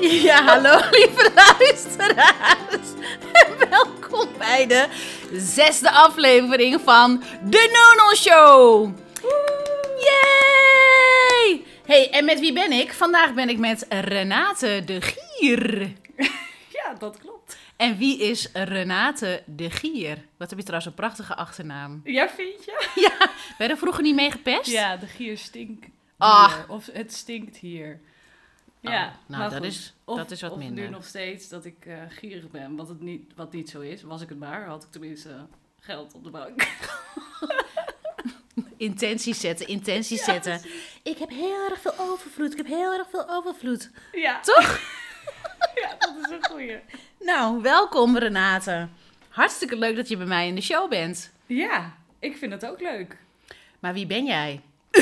Ja, hallo lieve luisteraars. En welkom bij de zesde aflevering van de Nono Show. Yay! Hey, en met wie ben ik? Vandaag ben ik met Renate de Gier. Ja, dat klopt. En wie is Renate de Gier? Wat heb je trouwens een prachtige achternaam. Ja, vind je? Ja, werden vroeger niet mee gepest? Ja, de gier stinkt hier. Of het stinkt hier. Oh, Ja, nou, maar dat goed. is- of, dat is wat of minder. nu nog steeds dat ik eh, gierig ben, wat, het niet, wat niet zo is. Was ik het maar, had ik tenminste geld op de bank. Intenties zetten, intenties Ja, zetten. Ik heb heel erg veel overvloed, ik heb heel erg veel overvloed. Ja, Toch? ja, dat is een goeie. Nou, welkom Renate. Hartstikke leuk dat je bij mij in de show bent. Ja, ik vind het ook leuk. Maar wie ben jij?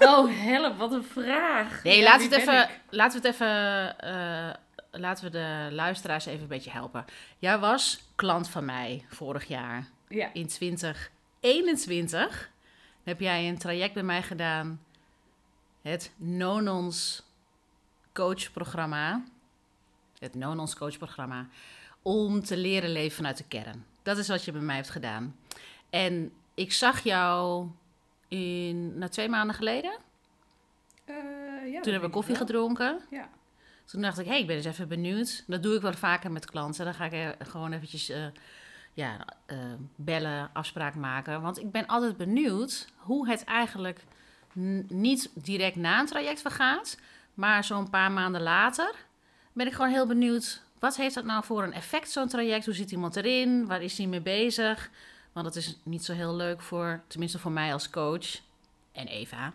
Oh, help, wat een vraag. Nee, Ja, laten, we het even, laten we het even. eh, laten we de luisteraars even een beetje helpen. Jij was klant van mij vorig jaar. Ja, In 2021 heb jij een traject bij mij gedaan. Het Nonons coachprogramma. Het Nonons coachprogramma. Om te leren leven vanuit de kern. Dat is wat je bij mij hebt gedaan. En ik zag jou in, nou, twee maanden geleden. Eh, ja Toen hebben we koffie gedronken. Ja. Toen dacht ik, hé, hey, ik ben eens even benieuwd. Dat doe ik wel vaker met klanten. Dan ga ik gewoon eventjes eh, ja, eh, bellen, afspraak maken. Want ik ben altijd benieuwd hoe het eigenlijk niet direct na een traject vergaat. Maar zo'n paar maanden later ben ik gewoon heel benieuwd. Wat heeft dat nou voor een effect, zo'n traject? Hoe zit iemand erin? Waar is hij mee bezig? Want dat is niet zo heel leuk voor, tenminste voor mij als coach en Eva.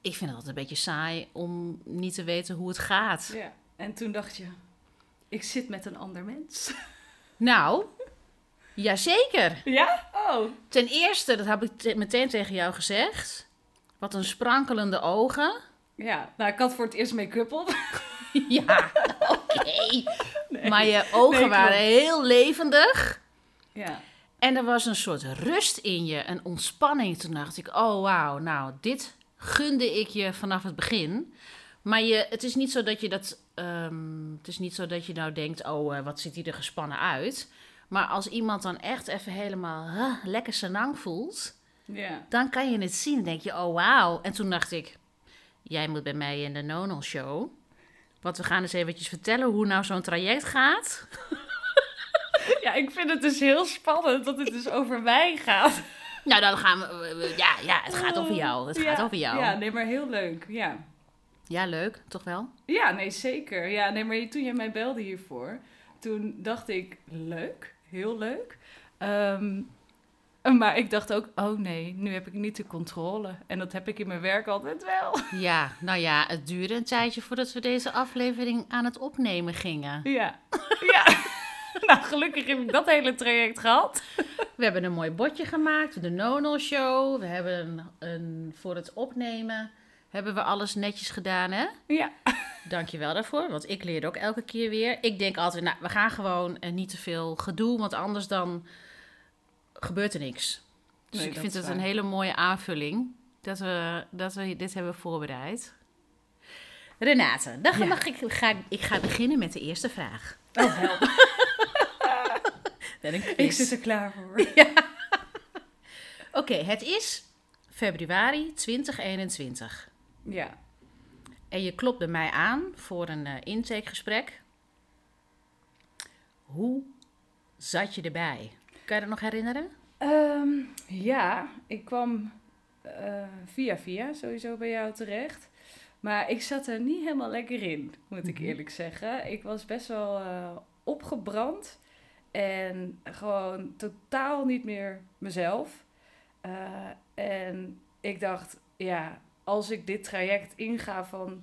Ik vind het altijd een beetje saai om niet te weten hoe het gaat. ja. En toen dacht je, ik zit met een ander mens. Nou, jazeker. Ja? Oh. Ten eerste, dat heb ik te- meteen tegen jou gezegd. Wat een sprankelende ogen. Ja, nou, ik had voor het eerst make-up op. Ja, oké. Nee. Maar je ogen Nee, waren heel levendig. Ja. En er was een soort rust in je, een ontspanning. Toen dacht ik, oh wauw, nou, dit gunde ik je vanaf het begin. Maar je, het is niet zo dat je dat, ehm, het is niet zo dat je nou denkt, oh, eh, wat ziet hij er gespannen uit. Maar als iemand dan echt even helemaal huh, lekker senang voelt, dan kan je het zien. Dan denk je, oh wauw. En toen dacht ik, jij moet bij mij in de Nonal Show. Want we gaan eens eventjes vertellen hoe nou zo'n traject gaat. ja, ik vind het dus heel spannend dat het dus over mij gaat. Nou, dan gaan we, ja, ja, het gaat over jou. Het Ja, gaat over jou. Ja, nee, maar heel leuk. Ja. Ja, leuk, toch wel? Ja, nee, zeker. Ja, nee, maar toen jij mij belde hiervoor, toen dacht ik, leuk, heel leuk. Ehm, maar ik dacht ook, oh nee, nu heb ik niet de controle. En dat heb ik in mijn werk altijd wel. Ja, nou ja, het duurde een tijdje voordat we deze aflevering aan het opnemen gingen. Ja, ja. nou, gelukkig heb ik dat hele traject gehad. We hebben een mooi bordje gemaakt, de Nonal Show. We hebben een, een, voor het opnemen hebben we alles netjes gedaan, hè? Ja, Dank je wel daarvoor, want ik leer ook elke keer weer. Ik denk altijd, nou, we gaan gewoon eh, niet te veel gedoe, want anders dan gebeurt er niks. Dus Nee, ik vind het een hele mooie aanvulling dat we, dat we dit hebben voorbereid. Renate, dan Ja. mag ik, ga, ik- ik ga beginnen met de eerste vraag. oh help. Een Ik zit er klaar voor. Oké, het is februari 2021. Ja. En je klopt bij mij aan voor een eh, intakegesprek. Hoe zat je erbij? Kan je dat nog herinneren? Ehm, ja, ik kwam eh, via via sowieso bij jou terecht. Maar ik zat er niet helemaal lekker in, moet ik Mhm. eerlijk zeggen. Ik was best wel eh, opgebrand en gewoon totaal niet meer mezelf. Eh, en ik dacht, ja, als ik dit traject inga van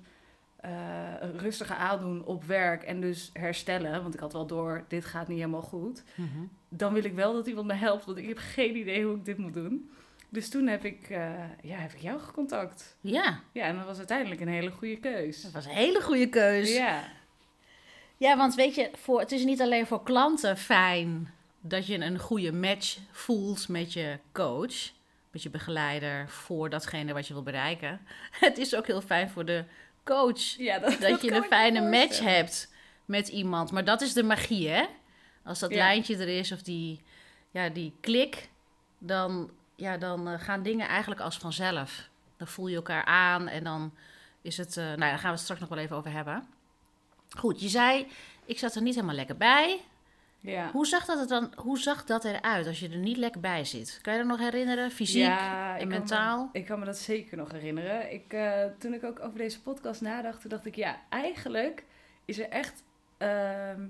een rustige aandoen op werk en dus herstellen, want ik had wel door, dit gaat niet helemaal goed dan wil ik wel dat iemand me helpt, want ik heb geen idee hoe ik dit moet doen. Dus toen heb ik, eh, ja, heb ik jou gecontact. Ja, Ja, en dat was uiteindelijk een hele goede keus. dat was een hele goede keus. Ja, Ja, want weet je, voor, het is niet alleen voor klanten fijn dat je een goede match voelt met je coach, met je begeleider voor datgene wat je wil bereiken. Het is ook heel fijn voor de coach Ja, dat, je een fijne match hebt met iemand. Maar dat is de magie, hè? Als dat Ja. lijntje er is of die, ja, die klik, dan, ja, dan eh, gaan dingen eigenlijk als vanzelf. Dan voel je elkaar aan en dan is het... eh, nou ja, daar gaan we het straks nog wel even over hebben. Goed, je zei, ik zat er niet helemaal lekker bij. Ja. Hoe zag dat, er dan, hoe zag dat eruit als je er niet lekker bij zit? Kan je dat nog herinneren? Fysiek Ja, en mentaal? me- ik kan me dat zeker nog herinneren. Ik, eh, toen ik ook over deze podcast nadacht, dacht ik, ja, eigenlijk is er echt ehm,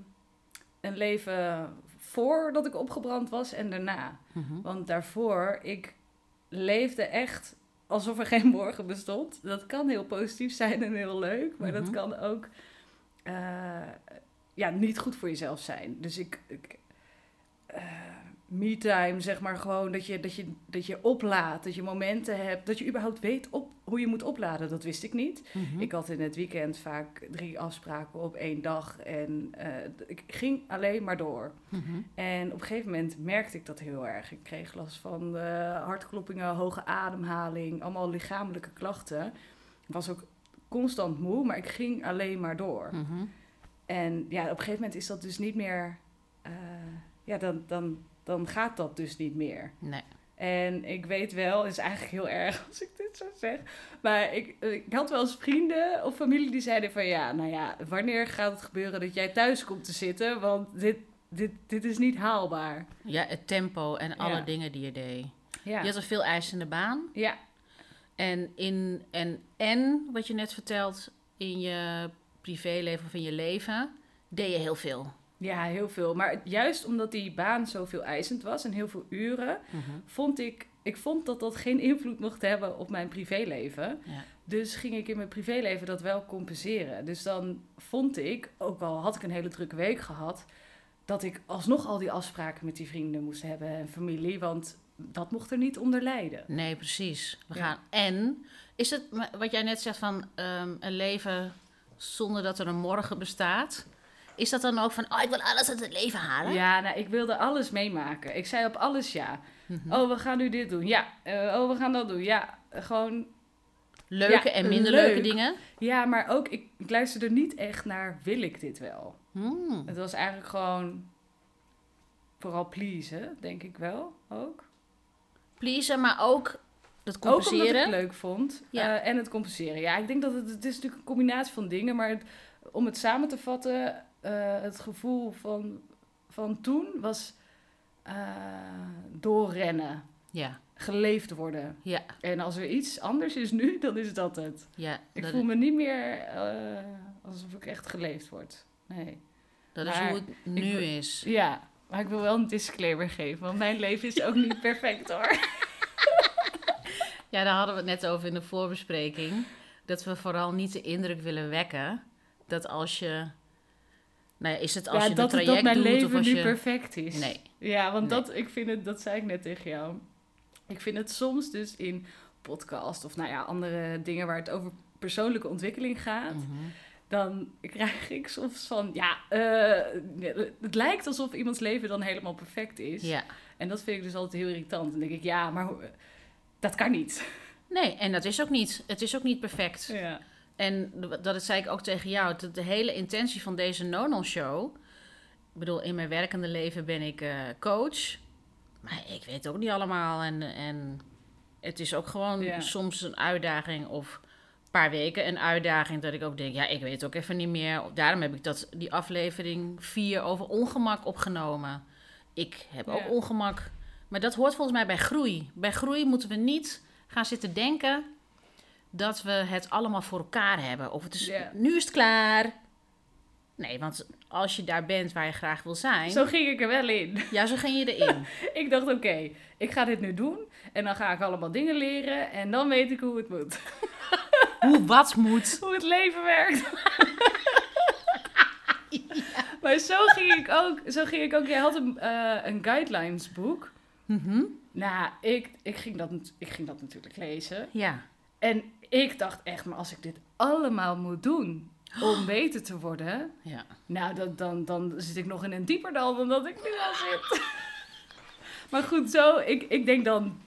een leven voordat ik opgebrand was en daarna. Mhm. Want daarvoor, ik leefde echt alsof er geen morgen bestond. Dat kan heel positief zijn en heel leuk, maar dat Mhm. kan ook eh, ja, niet goed voor jezelf zijn. Dus ik. ik eh, me-time, zeg maar gewoon dat je, dat, je, dat je oplaadt, dat je momenten hebt, dat je überhaupt weet op, hoe je moet opladen. Dat wist ik niet. Mhm. Ik had in het weekend vaak drie afspraken op één dag en eh, ik ging alleen maar door. Mhm. En op een gegeven moment merkte ik dat heel erg. Ik kreeg last van hartkloppingen, hoge ademhaling, allemaal lichamelijke klachten. Ik was ook constant moe, maar ik ging alleen maar door. Mhm. En ja, op een gegeven moment is dat dus niet meer. eh, ja, dan, dan, dan gaat dat dus niet meer. Nee. En ik weet wel, het is eigenlijk heel erg als ik dit zo zeg. Maar ik, ik had wel eens vrienden of familie die zeiden van ja, nou ja, wanneer gaat het gebeuren dat jij thuis komt te zitten? Want dit, dit, dit is niet haalbaar. Ja, het tempo en alle Ja. dingen die je deed. Ja. Je had een veel eisende baan. Ja, En, in, en, en wat je net vertelt, in je privéleven of in je leven, deed je heel veel. ja, heel veel. Maar juist omdat die baan zoveel eisend was en heel veel uren, vond ik, ik vond dat dat geen invloed mocht hebben op mijn privéleven. Ja. Dus ging ik in mijn privéleven dat wel compenseren. Dus dan vond ik, ook al had ik een hele drukke week gehad, dat ik alsnog al die afspraken met die vrienden moest hebben en familie, want dat mocht er niet onder lijden. Nee, precies. We Ja. gaan. En is het wat jij net zegt van ehm, een leven zonder dat er een morgen bestaat? Is dat dan ook van, oh, ik wil alles uit het leven halen? Ja, nou, ik wilde alles meemaken. Ik zei op alles ja. Mhm. Oh, we gaan nu dit doen. Ja. Eh, oh, we gaan dat doen. Ja. Gewoon Leuke Ja, en minder leuk. leuke dingen? Ja, maar ook, ik, ik luisterde niet echt naar, wil ik dit wel? Hmm. Het was eigenlijk gewoon vooral pleasen, denk ik wel, ook. Pleasen, maar ook dat Ook omdat ik compenseren. het leuk vond. Ja. eh, en het compenseren. Ja, ik denk dat het, het is natuurlijk een combinatie van dingen. Maar het- om het samen te vatten, eh, het gevoel van, van toen was eh, doorrennen. Ja, Geleefd worden. ja, En als er iets anders is nu, dan is dat het. ja. Ik voel me niet meer alsof ik echt geleefd word. Nee. dat is hoe het nu is. Ja, maar ik wil wel een disclaimer geven, want mijn leven is ook niet perfect hoor. Ja, daar hadden we het net over in de voorbespreking. Dat we vooral niet de indruk willen wekken dat als je. Nou ja, is het als ja, je dat, een traject dat mijn doet leven of als nu je. perfect is. Nee. Ja, want Nee. dat, ik vind het, dat zei ik net tegen jou. Ik vind het soms dus in podcast of nou ja, andere dingen waar het over persoonlijke ontwikkeling gaat. Mhm. Dan krijg ik soms van, ja, eh, het lijkt alsof iemands leven dan helemaal perfect is. Ja. En dat vind ik dus altijd heel irritant. Dan denk ik, ja, maar dat kan niet. Nee, en dat is ook niet. Het is ook niet perfect. Ja. En dat dat zei ik ook tegen jou. Dat de hele intentie van deze Nonon Show. Ik bedoel, in mijn werkende leven ben ik eh, coach. Maar ik weet ook niet allemaal. En, en het is ook gewoon Ja. soms een uitdaging. Of paar weken een uitdaging. Dat ik ook denk, ja, ik weet ook even niet meer. Daarom heb ik dat, die aflevering 4 over ongemak opgenomen. Ik heb ook ongemak. Maar dat hoort volgens mij bij groei. Bij groei moeten we niet gaan zitten denken dat we het allemaal voor elkaar hebben. Of het is, nu is het klaar. Nee, want als je daar bent waar je graag wil zijn, Zo ging ik er wel in. ja, zo ging je erin. Ik dacht, oké, ik ga dit nu doen. En dan ga ik allemaal dingen leren. En dan weet ik hoe het moet. Hoe wat moet. Hoe het leven werkt. Maar zo ging ik ook. Zo ging ik ook. Jij had een, eh, een guidelines boek. Mhm. Nou, ik, ik, ging dat, ik ging dat natuurlijk lezen. Ja. En ik dacht echt, maar als ik dit allemaal moet doen om beter te worden... ja. Nou, dan, dan, dan zit ik nog in een dieper dal dan dat ik nu al zit. maar goed, zo, ik, ik denk dan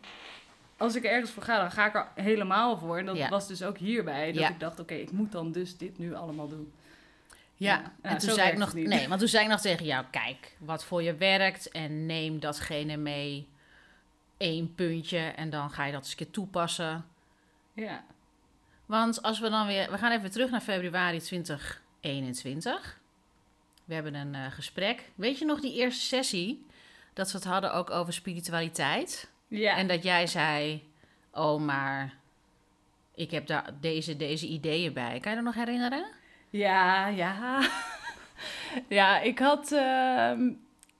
als ik ergens voor ga, dan ga ik er helemaal voor. En dat Ja. was dus ook hierbij. Dat Ja. ik dacht, oké, ik moet dan dus dit nu allemaal doen. Ja, Ja, en toen zei ik nog, nee, want toen zei ik nog tegen jou, kijk, wat voor je werkt en neem datgene mee, één puntje en dan ga je dat eens een keer toepassen. Ja. Want als we dan weer, we gaan even terug naar februari 2021. We hebben een eh, gesprek. Weet je nog die eerste sessie dat we het hadden ook over spiritualiteit? Ja. En dat jij zei, oh maar ik heb daar deze, deze ideeën bij. Kan je dat nog herinneren? Ja, ja. ja, ik had. ehm,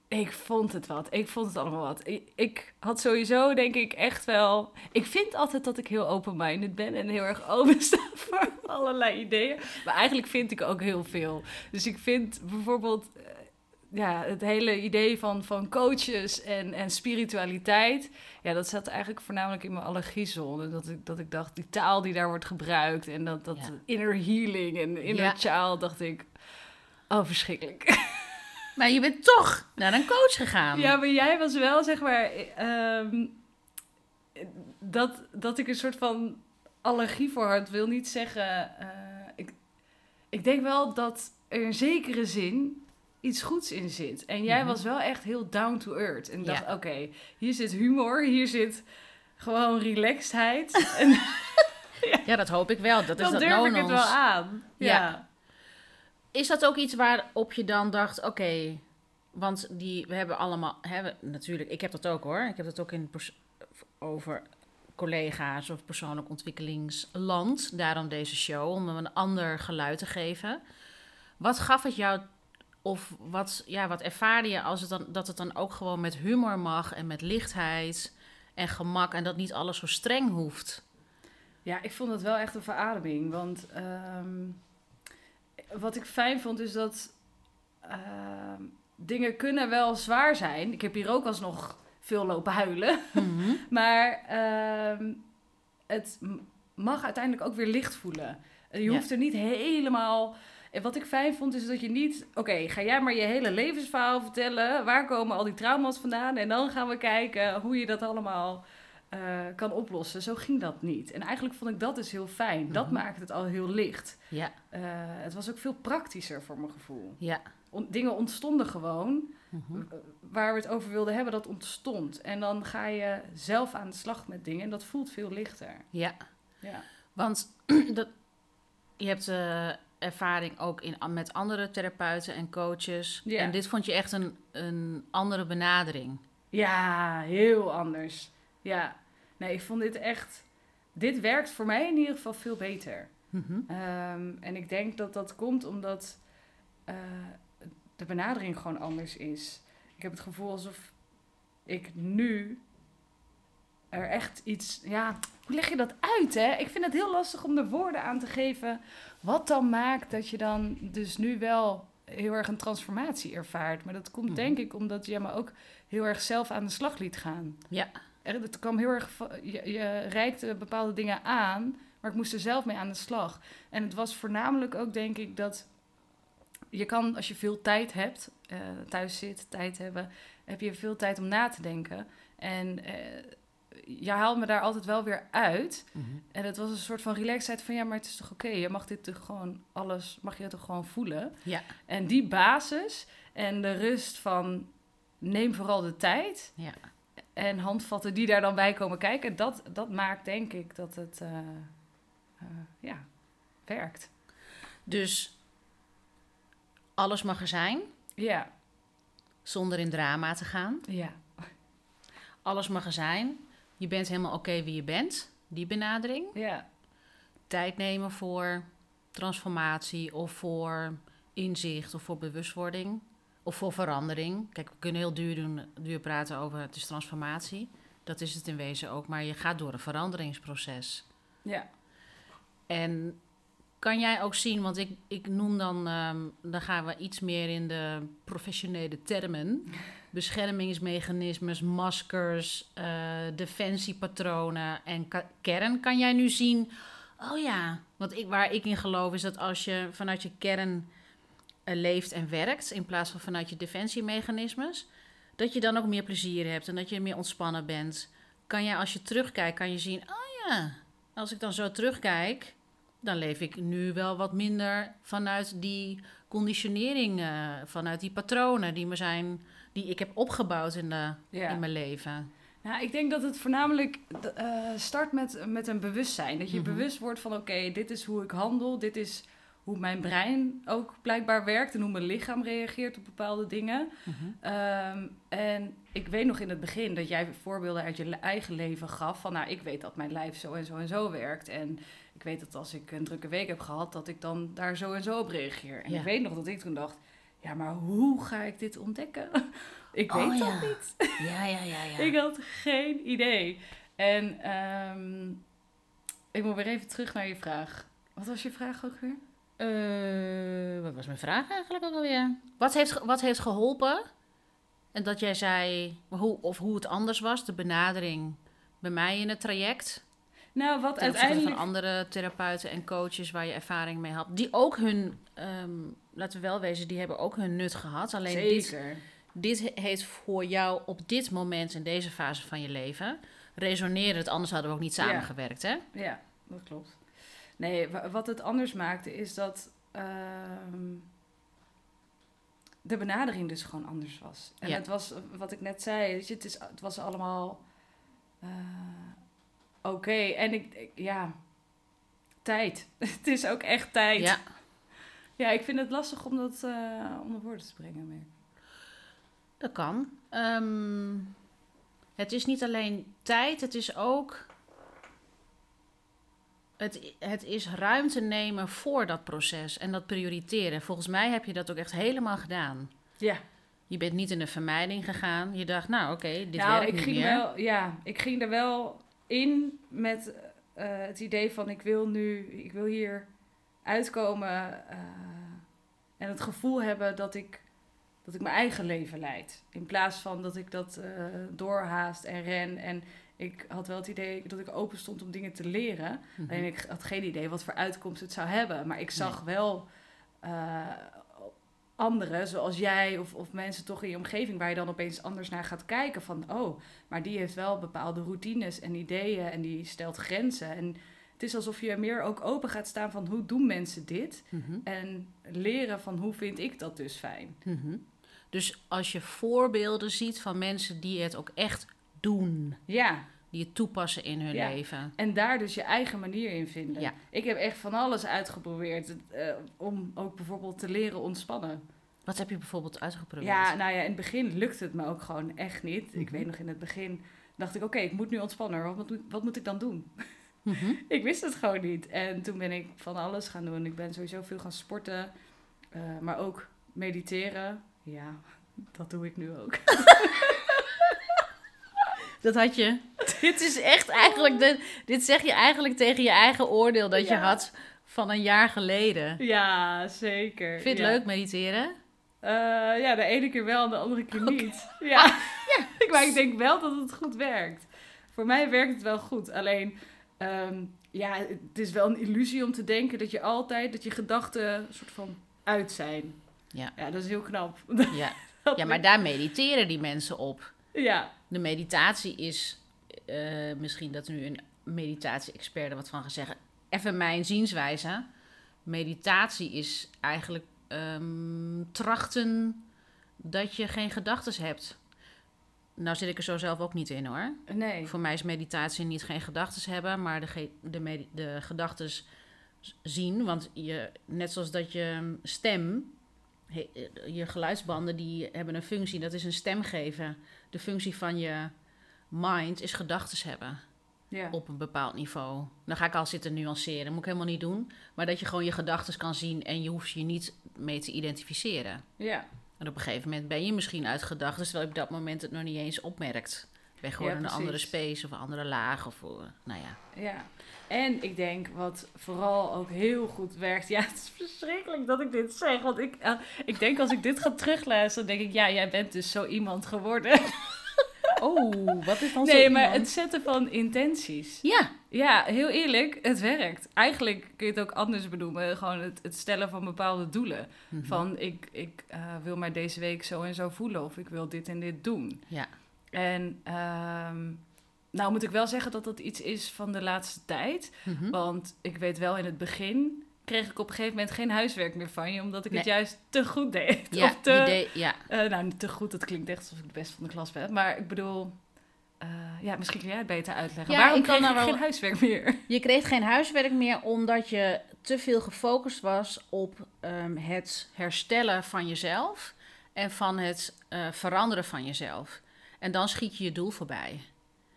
ik vond het wat. Ik vond het allemaal wat. Ik, ik had sowieso, denk ik, echt wel. Ik vind altijd dat ik heel open-minded ben en heel erg open sta voor allerlei ideeën. Maar eigenlijk vind ik ook heel veel. Dus ik vind bijvoorbeeld. eh, Ja, het hele idee van, van coaches en, en spiritualiteit. Ja, dat zat eigenlijk voornamelijk in mijn allergiezone. Dat ik, dat ik dacht, die taal die daar wordt gebruikt. En dat, dat Ja. inner healing en inner Ja. child, dacht ik... Oh, verschrikkelijk. Maar je bent toch naar een coach gegaan. Ja, maar jij was wel, zeg maar... ehm, dat, dat ik een soort van allergie voor had, wil niet zeggen... eh, ik, ik denk wel dat er in zekere zin iets goeds in zit. En jij Mhm. was wel echt heel down to earth. En Ja. dacht, oké, hier zit humor, hier zit gewoon relaxedheid. en Ja, dat hoop ik wel. Dat is dan dat durf ik het wel aan. Ja. ja. Is dat ook iets waarop je dan dacht, oké, want die, we hebben allemaal, hebben, natuurlijk, ik heb dat ook hoor. Ik heb dat ook in over collega's of persoonlijk ontwikkelingsland. Daarom deze show, om hem een ander geluid te geven. Wat gaf het jou, of wat, ja, wat ervaarde je als het dan, dat het dan ook gewoon met humor mag en met lichtheid en gemak en dat niet alles zo streng hoeft? Ja, ik vond het wel echt een verademing. Want ehm, wat ik fijn vond is dat ehm, dingen kunnen wel zwaar zijn. Ik heb hier ook alsnog veel lopen huilen. Mhm. Maar ehm, het mag uiteindelijk ook weer licht voelen. Je Ja. hoeft er niet helemaal... En wat ik fijn vond is dat je niet... Oké, ga jij maar je hele levensverhaal vertellen. Waar komen al die trauma's vandaan? En dan gaan we kijken hoe je dat allemaal eh, kan oplossen. Zo ging dat niet. En eigenlijk vond ik dat dus heel fijn. Dat Mhm. maakt het al heel licht. Ja, Eh, het was ook veel praktischer voor mijn gevoel. ja. On- dingen ontstonden gewoon. Mhm. Eh, Waar we het over wilden hebben, dat ontstond. En dan ga je zelf aan de slag met dingen. En dat voelt veel lichter. ja. Ja. Want dat, je hebt ervaring ook in, met andere therapeuten en coaches. Ja. En dit vond je echt een, een andere benadering. Ja, heel anders. Ja. Nee, ik vond dit echt... Dit werkt voor mij in ieder geval veel beter. Mhm. Ehm, en ik denk dat dat komt omdat eh, de benadering gewoon anders is. Ik heb het gevoel alsof ik nu er echt iets... Ja, hoe leg je dat uit, hè? Ik vind het heel lastig om er woorden aan te geven... wat dan maakt dat je dan dus nu wel heel erg een transformatie ervaart. Maar dat komt Mhm. denk ik omdat jij me ook heel erg zelf aan de slag liet gaan. Ja. Er, het kwam heel erg... Je, je reikte bepaalde dingen aan... Maar ik moest er zelf mee aan de slag. En het was voornamelijk ook, denk ik, dat je kan, als je veel tijd hebt, eh, thuis zit, tijd hebben, heb je veel tijd om na te denken. En eh je haalt me daar altijd wel weer uit. Mhm. En het was een soort van relaxedheid van, ja, maar het is toch oké? Je mag dit toch gewoon, alles, mag je toch gewoon voelen? Ja. En die basis en de rust van, neem vooral de tijd. Ja. En handvatten die daar dan bij komen kijken, dat, dat maakt denk ik dat het, eh, eh, ja, werkt. Dus alles mag er zijn, Ja, zonder in drama te gaan. ja, Alles mag er zijn. Je bent helemaal oké wie je bent. Die benadering. ja, Tijd nemen voor transformatie of voor inzicht of voor bewustwording of voor verandering. Kijk, we kunnen heel duur, doen, duur praten over het is transformatie. Dat is het in wezen ook, maar je gaat door een veranderingsproces. ja. En kan jij ook zien, want ik, ik noem dan, ehm, dan gaan we iets meer in de professionele termen. Beschermingsmechanismes, maskers, eh, defensiepatronen en ka- kern. Kan jij nu zien, oh ja, want ik, waar ik in geloof is dat als je vanuit je kern leeft en werkt, in plaats van vanuit je defensiemechanismes, dat je dan ook meer plezier hebt en dat je meer ontspannen bent. kan jij als je terugkijkt, kan je zien, oh ja, als ik dan zo terugkijk, dan leef ik nu wel wat minder vanuit die conditionering, eh, vanuit die patronen die me zijn, die ik heb opgebouwd in, de, Ja. in mijn leven. Nou, ik denk dat het voornamelijk eh, start met, met een bewustzijn. Dat je Mhm. bewust wordt van, oké, dit is hoe ik handel. Dit is hoe mijn brein ook blijkbaar werkt. En hoe mijn lichaam reageert op bepaalde dingen. Mhm. Ehm, en ik weet nog in het begin dat jij voorbeelden uit je eigen leven gaf. Van, nou, ik weet dat mijn lijf zo en zo en zo werkt. En ik weet dat als ik een drukke week heb gehad, dat ik dan daar zo en zo op reageer. En Ja. ik weet nog dat ik toen dacht, ja, maar hoe ga ik dit ontdekken? ik weet Oh, dat ja. niet. Ja, ja, ja, ja. Ik had geen idee. En ehm, ik moet weer even terug naar je vraag. Wat was je vraag ook weer? Eh, wat was mijn vraag eigenlijk ook alweer? Wat heeft, wat heeft geholpen? En dat jij zei, hoe, of hoe het anders was, de benadering bij mij in het traject. Nou, wat uiteindelijk... van andere therapeuten en coaches waar je ervaring mee had. Die ook hun, ehm, laten we wel wezen, die hebben ook hun nut gehad. Alleen dit, Zeker. dit he- heeft voor jou op dit moment, in deze fase van je leven, resoneren het. Anders hadden we ook niet Ja. samengewerkt, hè? Ja, dat klopt. Nee, wa- wat het anders maakte is dat ehm, de benadering dus gewoon anders was. En Ja. het was, wat ik net zei, weet je, het, is, het was allemaal eh, oké. En ik, ik- ja, tijd. het is ook echt tijd. Ja, Ja, ik vind het lastig om dat eh, onder woorden te brengen. Maar... dat kan. Ehm, het is niet alleen tijd, het is ook. Het, het is ruimte nemen voor dat proces en dat prioriteren. Volgens mij heb je dat ook echt helemaal gedaan. Ja, Je bent niet in de vermijding gegaan. Je dacht, nou oké, dit nou, werkt ik niet ging meer. wel, ja, ik ging er wel in met eh, het idee van ik wil nu, ik wil hier uitkomen eh, en het gevoel hebben dat ik, dat ik mijn eigen leven leid. In plaats van dat ik dat eh, doorhaast en ren. En ik had wel het idee dat ik open stond om dingen te leren. Mhm. Alleen ik had geen idee wat voor uitkomst het zou hebben. Maar ik zag wel eh, anderen, zoals jij of, of mensen toch in je omgeving, waar je dan opeens anders naar gaat kijken. Van, oh, maar die heeft wel bepaalde routines en ideeën en die stelt grenzen. En het is alsof je meer ook open gaat staan van hoe doen mensen dit? Mhm. En leren van hoe vind ik dat dus fijn. Mhm. Dus als je voorbeelden ziet van mensen die het ook echt doen, Ja, die het toepassen in hun Ja. leven. en daar dus je eigen manier in vinden. Ja. Ik heb echt van alles uitgeprobeerd eh, om ook bijvoorbeeld te leren ontspannen. Wat heb je bijvoorbeeld uitgeprobeerd? Ja, nou ja, in het begin lukte het me ook gewoon echt niet. Ik Mhm. weet nog in het begin dacht ik, oké, ik moet nu ontspannen. Wat moet, wat moet ik dan doen? Mhm. ik wist het gewoon niet. En toen ben ik van alles gaan doen. Ik ben sowieso veel gaan sporten, eh, maar ook mediteren. Ja, dat doe ik nu ook. Dat had je. dit is echt eigenlijk. De, dit zeg je eigenlijk tegen je eigen oordeel dat je Ja. had van een jaar geleden. Ja, zeker. Vind je het ja. leuk mediteren? Eh, ja, de ene keer wel en de andere keer niet. Ja. maar ik denk wel dat het goed werkt. Voor mij werkt het wel goed. Alleen, ehm, ja, het is wel een illusie om te denken dat je altijd, dat je gedachten soort van uit zijn. Ja. Ja, dat is heel knap. Ja. Ja, maar daar mediteren die mensen op. Ja, De meditatie is, eh, misschien dat nu een meditatie-expert er wat van gaat zeggen. Even mijn zienswijze. Meditatie is eigenlijk ehm, trachten dat je geen gedachten hebt. Nou zit ik er zo zelf ook niet in hoor. nee. Voor mij is meditatie niet geen gedachten hebben, maar de, ge- de, de gedachten zien. Want je, net zoals dat je stem, he- je geluidsbanden, die hebben een functie. Dat is een stem geven. De functie van je mind is gedachten hebben Ja. op een bepaald niveau. Dan ga ik al zitten nuanceren, moet ik helemaal niet doen. Maar dat je gewoon je gedachten kan zien en je hoeft je niet mee te identificeren. ja. En op een gegeven moment ben je misschien uit gedachten, terwijl je op dat moment het nog niet eens opmerkt. Je gewoon Ja, een andere space of een andere laag. Of, eh, nou ja. Ja, en ik denk wat vooral ook heel goed werkt. Ja, het is verschrikkelijk dat ik dit zeg. Want ik, eh, ik denk als ik dit ga terugluisteren, denk ik, ja, jij bent dus zo iemand geworden. Oh, wat is dan Nee, maar het zetten van intenties. Ja, Ja, heel eerlijk, het werkt. Eigenlijk kun je het ook anders benoemen. Gewoon het, het stellen van bepaalde doelen. Mhm. Van ik, ik eh, wil mij deze week zo en zo voelen. Of ik wil dit en dit doen. Ja. En ehm, nou moet ik wel zeggen dat dat iets is van de laatste tijd. Mhm. Want ik weet wel, in het begin kreeg ik op een gegeven moment geen huiswerk meer van je, omdat ik het juist te goed deed. Ja, of te, je deed- ja, eh, nou, niet te goed, dat klinkt echt alsof ik de beste van de klas ben. Maar ik bedoel, eh, ja, misschien kun jij het beter uitleggen. Ja, Waarom ik kreeg daar ik wel- geen huiswerk meer? Je kreeg geen huiswerk meer omdat je te veel gefocust was op ehm, het herstellen van jezelf en van het eh, veranderen van jezelf. En dan schiet je je doel voorbij.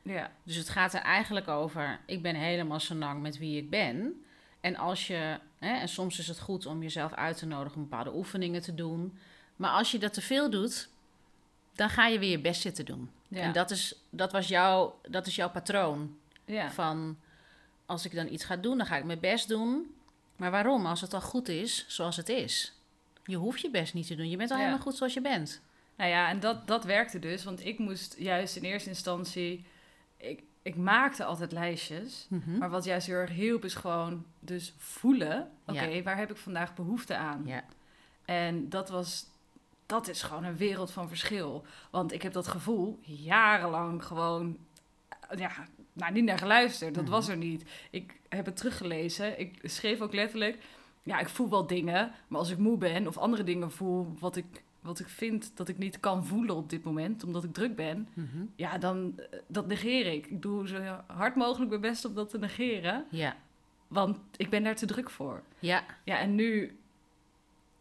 Ja, Dus het gaat er eigenlijk over, ik ben helemaal zo lang met wie ik ben. En als je, hè, en soms is het goed om jezelf uit te nodigen om bepaalde oefeningen te doen. Maar als je dat te veel doet, dan ga je weer je best zitten doen. ja, En dat is, dat, was jouw, dat is jouw patroon. ja. Van als ik dan iets ga doen, dan ga ik mijn best doen. Maar waarom? Als het al goed is zoals het is. Je hoeft je best niet te doen. Je bent al Ja. helemaal goed zoals je bent. Nou ja, en dat, dat werkte dus, want ik moest juist in eerste instantie... Ik, ik maakte altijd lijstjes, Mhm. maar wat juist heel erg hielp is gewoon dus voelen... Oké, Ja. waar heb ik vandaag behoefte aan? Ja. En dat was... Dat is gewoon een wereld van verschil. Want ik heb dat gevoel jarenlang gewoon... eh, Ja, nou, niet naar geluisterd. Dat Mhm. was er niet. Ik heb het teruggelezen. Ik schreef ook letterlijk... Ja, ik voel wel dingen. Maar als ik moe ben of andere dingen voel... wat ik, wat ik vind dat ik niet kan voelen op dit moment... omdat ik druk ben... Mhm. ja, dan eh, dat negeer ik. Ik doe zo hard mogelijk mijn best om dat te negeren. Ja. Want ik ben daar te druk voor. Ja. Ja, en nu,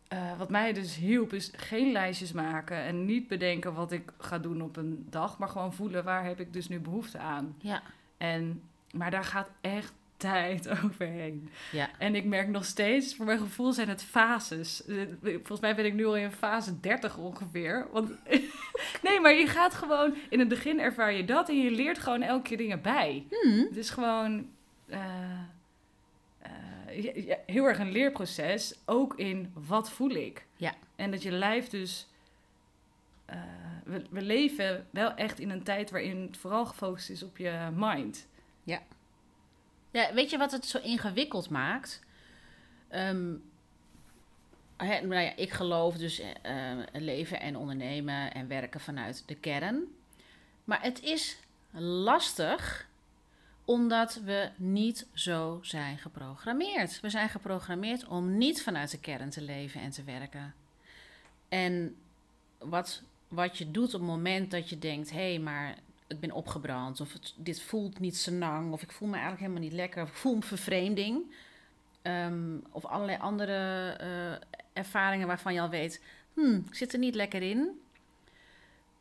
eh, wat mij dus hielp, is geen lijstjes maken en niet bedenken wat ik ga doen op een dag, maar gewoon voelen waar heb ik dus nu behoefte aan. Ja. En, maar daar gaat echt tijd overheen. Ja. En ik merk nog steeds, voor mijn gevoel zijn het fases. Eh, Volgens mij ben ik nu al in fase 30 ongeveer. Want, nee, maar je gaat gewoon, in het begin ervaar je dat en je leert gewoon elke keer dingen bij. Mhm. Het is gewoon eh, eh, ja, heel erg een leerproces, ook in wat voel ik. Ja. En dat je lijf dus. we, we leven wel echt in een tijd waarin het vooral gefocust is op je mind. Ja, weet je wat het zo ingewikkeld maakt? Ehm, nou ja, ik geloof dus eh, leven en ondernemen en werken vanuit de kern. Maar het is lastig omdat we niet zo zijn geprogrammeerd. We zijn geprogrammeerd om niet vanuit de kern te leven en te werken. En wat, wat je doet op het moment dat je denkt: hé, hey, maar ik ben opgebrand, of het, dit voelt niet senang, of ik voel me eigenlijk helemaal niet lekker, of ik voel een vervreemding, ehm, of allerlei andere eh, ervaringen waarvan je al weet: hmm, ik zit er niet lekker in,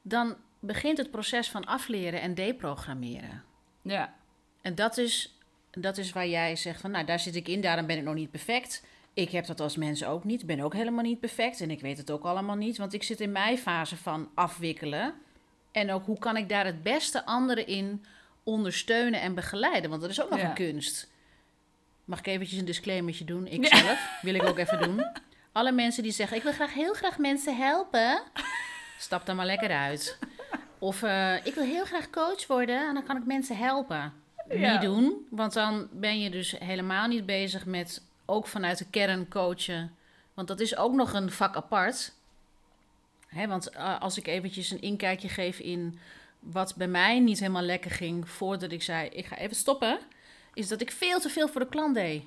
dan begint het proces van afleren en deprogrammeren. Ja, En dat is, dat is waar jij zegt van, nou, daar zit ik in, daarom ben ik nog niet perfect. Ik heb dat als mens ook niet. Ben ook helemaal niet perfect en ik weet het ook allemaal niet. Want ik zit in mijn fase van afwikkelen. En ook hoe kan ik daar het beste anderen in ondersteunen en begeleiden. Want dat is ook nog Ja. een kunst. Mag ik eventjes een disclaimertje doen? Ik zelf, wil ik ook even doen. Alle mensen die zeggen, ik wil graag heel graag mensen helpen. Stap dan maar lekker uit. Of eh, ik wil heel graag coach worden en dan kan ik mensen helpen. Ja. Niet doen, want dan ben je dus helemaal niet bezig met ook vanuit de kern coachen. Want dat is ook nog een vak apart. Hè, want eh, als ik eventjes een inkijkje geef in wat bij mij niet helemaal lekker ging voordat ik zei, ik ga even stoppen, is dat ik veel te veel voor de klant deed.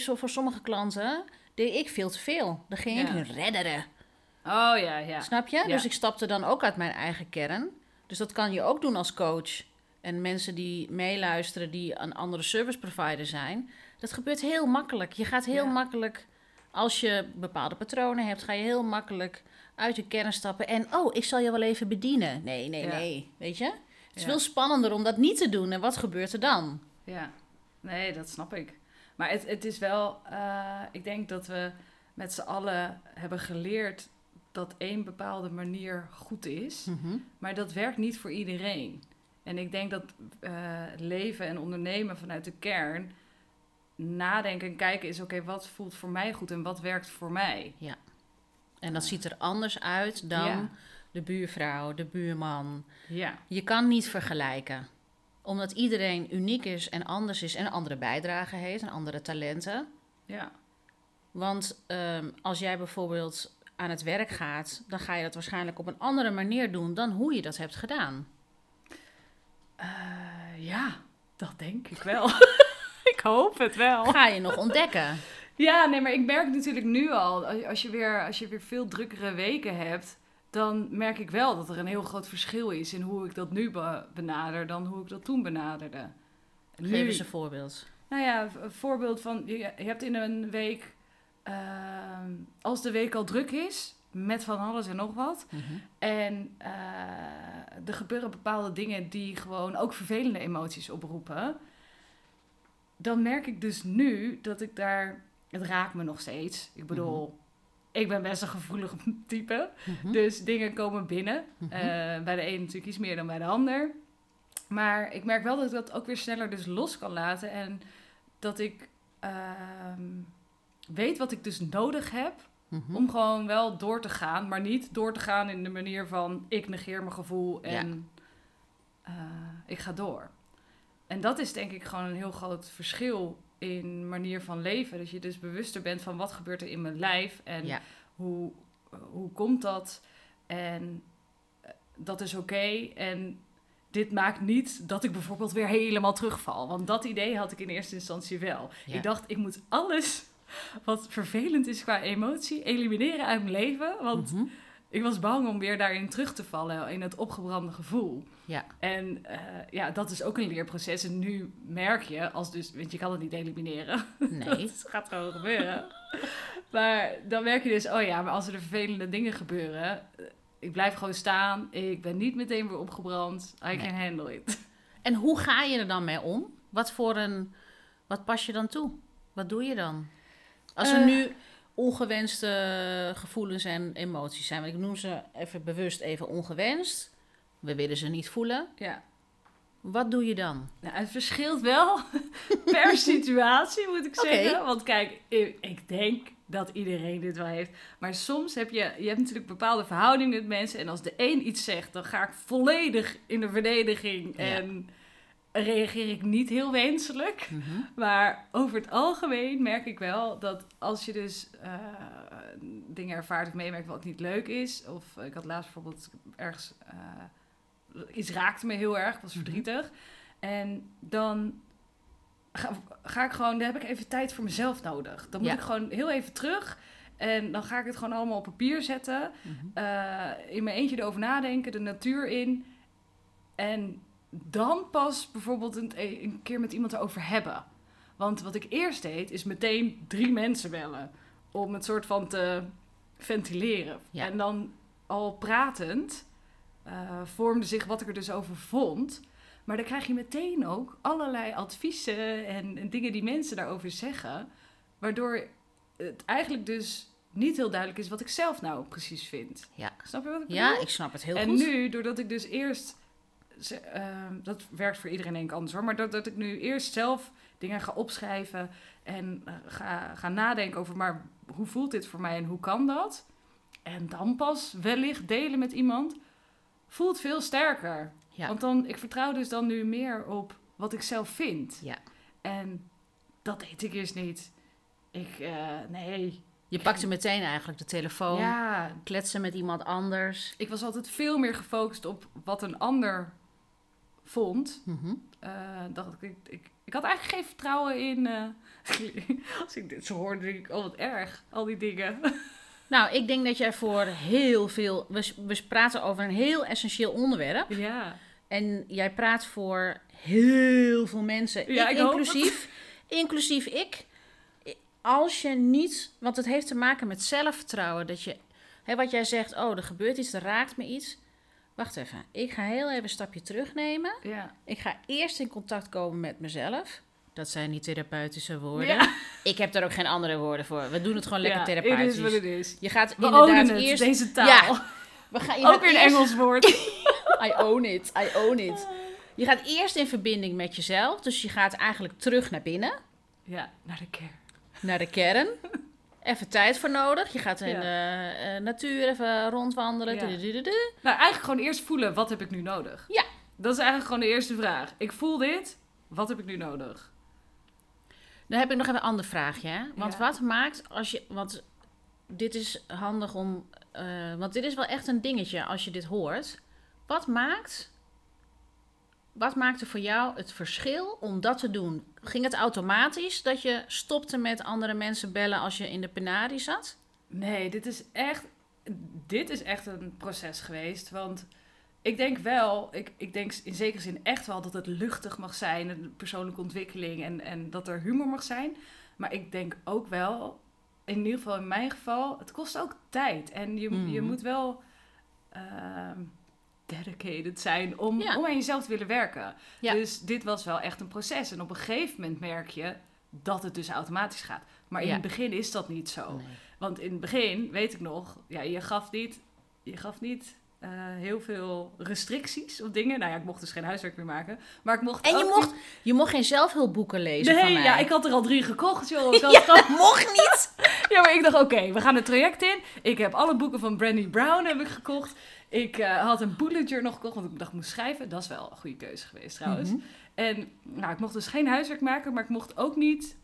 Zo voor sommige klanten, deed ik veel te veel. Dan ging ik hun redderen. oh ja, ja. Snap je? Ja. Dus ik stapte dan ook uit mijn eigen kern. Dus dat kan je ook doen als coach. En mensen die meeluisteren, die een andere service provider zijn. Dat gebeurt heel makkelijk. Je gaat heel Ja. makkelijk, als je bepaalde patronen hebt, ga je heel makkelijk uit je kern stappen. En oh, ik zal je wel even bedienen. Nee, nee, Ja. nee. Weet je? Het is Ja. veel spannender om dat niet te doen. En wat gebeurt er dan? Ja, nee, dat snap ik. Maar het, het is wel, eh, ik denk dat we met z'n allen hebben geleerd dat één bepaalde manier goed is. Mhm. Maar dat werkt niet voor iedereen. En ik denk dat eh, leven en ondernemen vanuit de kern nadenken en kijken is: oké, wat voelt voor mij goed en wat werkt voor mij? En dat ziet er anders uit dan Ja. de buurvrouw, de buurman. Ja, Je kan niet vergelijken. Omdat iedereen uniek is en anders is en andere bijdrage heeft en andere talenten. ja, Want ehm, als jij bijvoorbeeld aan het werk gaat, dan ga je dat waarschijnlijk op een andere manier doen dan hoe je dat hebt gedaan. Eh, Ja, dat denk ik wel. ik hoop het wel. Ga je nog ontdekken? Ja, nee, maar ik merk natuurlijk nu al, als- je weer, als je weer veel drukkere weken hebt, dan merk ik wel dat er een heel groot verschil is in hoe ik dat nu be- benader dan hoe ik dat toen benaderde. Geef eens een voorbeeld. Nou ja, een voorbeeld van, je, je hebt in een week, ehm, als de week al druk is, met van alles en nog wat, Mhm. en eh, er gebeuren bepaalde dingen die gewoon ook vervelende emoties oproepen. Dan merk ik dus nu dat ik daar. Het raakt me nog steeds. Ik bedoel, ik ben best een gevoelig type. Mhm. Dus dingen komen binnen. Mhm. Eh, bij de een natuurlijk iets meer dan bij de ander. Maar ik merk wel dat ik dat ook weer sneller dus los kan laten. En dat ik ehm, weet wat ik dus nodig heb Mhm. om gewoon wel door te gaan, maar niet door te gaan in de manier van ik negeer mijn gevoel en eh, ik ga door. En dat is denk ik gewoon een heel groot verschil in manier van leven. Dat je dus bewuster bent van wat gebeurt er in mijn lijf en Ja. hoe, hoe komt dat en eh, dat is oké. En dit maakt niet dat ik bijvoorbeeld weer helemaal terugval. Want dat idee had ik in eerste instantie wel. Ja. Ik dacht, ik moet alles wat vervelend is qua emotie elimineren uit mijn leven. Want Mhm. Ik was bang om weer daarin terug te vallen, in het opgebrande gevoel. Ja. En eh, ja, dat is ook een leerproces. En nu merk je, als dus, want je kan het niet elimineren. Nee. Het gaat gewoon gebeuren. maar dan merk je dus, oh ja, maar als er vervelende dingen gebeuren, eh, ik blijf gewoon staan. Ik ben niet meteen weer opgebrand. I Nee. can handle it. En hoe ga je er dan mee om? Wat voor een... Wat pas je dan toe? Wat doe je dan? Als er Eh. nu ongewenste gevoelens en emoties zijn. Want ik noem ze even bewust even ongewenst. We willen ze niet voelen. Ja. Wat doe je dan? Nou, het verschilt wel per situatie, moet ik zeggen. Want kijk, ik, denk dat iedereen dit wel heeft. Maar soms heb je, je hebt natuurlijk bepaalde verhoudingen met mensen. En als de een iets zegt, dan ga ik volledig in de verdediging. Ja. Reageer ik niet heel wenselijk. Mhm. Maar over het algemeen merk ik wel dat als je dus eh, dingen ervaart of meemerkt wat niet leuk is. Of ik had laatst bijvoorbeeld ergens. eh, iets raakte me heel erg, ik was Mhm. verdrietig. En dan ga, ga ik gewoon, dan heb ik even tijd voor mezelf nodig. Dan moet Ja. ik gewoon heel even terug. En dan ga ik het gewoon allemaal op papier zetten. Mhm. eh, in mijn eentje erover nadenken, de natuur in. En dan pas bijvoorbeeld een, een keer met iemand erover hebben. Want wat ik eerst deed, is meteen drie mensen bellen. Om het soort van te ventileren. Ja. En dan al pratend eh, vormde zich wat ik er dus over vond. Maar dan krijg je meteen ook allerlei adviezen en, en dingen die mensen daarover zeggen. Waardoor het eigenlijk dus niet heel duidelijk is wat ik zelf nou precies vind. Ja. Snap je wat ik Ja, bedoel? ik snap het heel en goed. nu, doordat ik dus eerst... ze- ehm, dat werkt voor iedereen denk ik anders hoor. Maar dat, dat ik nu eerst zelf dingen ga opschrijven... en eh, ga, ga nadenken over... maar hoe voelt dit voor mij en hoe kan dat? En dan pas wellicht delen met iemand... voelt veel sterker. Ja. Want dan, ik vertrouw dus dan nu meer op wat ik zelf vind. Ja. En dat deed ik eerst niet. Ik, eh, nee. Je pakte meteen eigenlijk de telefoon. Ja, Kletsen met iemand anders. ik was altijd veel meer gefocust op wat een ander vond. Mhm. Eh, dacht ik, ik, ik had eigenlijk geen vertrouwen in. eh, als ik dit zo hoorde, denk ik, oh wat erg, al die dingen. Nou, ik denk dat jij voor heel veel... We, we praten over een heel essentieel onderwerp. ja. En jij praat voor heel veel mensen, Ja, ik ik hoop inclusief, inclusief ik. Als je niet, want het heeft te maken met zelfvertrouwen, dat je, hè, wat jij zegt, oh, er gebeurt iets, er raakt me iets. Wacht even, ik ga heel even een stapje terugnemen. Ja. Ik ga eerst in contact komen met mezelf. Dat zijn die therapeutische woorden. Ja. Ik heb daar ook geen andere woorden voor. We doen het gewoon lekker Ja, therapeutisch. Het is wat het is. Je gaat We inderdaad het, eerst... deze taal. Ja, We gaan, je Ook weer een eerst- Engels woord. I own it, I own it. Je gaat eerst in verbinding met jezelf. Dus je gaat eigenlijk terug naar binnen, ja, naar de kern. naar de kern. Even tijd voor nodig. Je gaat in Ja. de eh, natuur even rondwandelen. Ja. Nou, eigenlijk gewoon eerst voelen, wat heb ik nu nodig? Ja. Dat is eigenlijk gewoon de eerste vraag. Ik voel dit, wat heb ik nu nodig? Dan heb ik nog even een ander vraagje. Hè? Want Ja. wat maakt als je... Want dit is handig om... eh, want dit is wel echt een dingetje als je dit hoort. Wat maakt wat maakte voor jou het verschil om dat te doen? Ging het automatisch dat je stopte met andere mensen bellen als je in de penarie zat? Nee, dit is echt, dit is echt een proces geweest. Want ik denk wel, ik, ik denk in zekere zin echt wel dat het luchtig mag zijn, een persoonlijke ontwikkeling en, en dat er humor mag zijn. Maar ik denk ook wel, in ieder geval in mijn geval, het kost ook tijd. En je, je Mhm. moet wel ehm, dedicated zijn om, Ja. om aan jezelf te willen werken. Ja. Dus dit was wel echt een proces. En op een gegeven moment merk je dat het dus automatisch gaat. Maar in Ja. het begin is dat niet zo. Nee. Want in het begin, weet ik nog, ja, je gaf niet, je gaf niet eh, heel veel restricties op dingen. Nou ja, ik mocht dus geen huiswerk meer maken. Maar ik mocht En je mocht, je mocht geen zelfhulpboeken niet- lezen van Nee, mij. ja, ik had er al drie gekocht, joh. Ik had, Ja, mocht niet. ja, maar ik dacht, oké, we gaan het traject in. Ik heb alle boeken van Brandy Brown heb ik gekocht. Ik eh, had een bullet journal gekocht, want ik dacht, ik moest schrijven. Dat is wel een goede keuze geweest, trouwens. Mhm. En nou, ik mocht dus geen huiswerk maken, maar ik mocht ook niet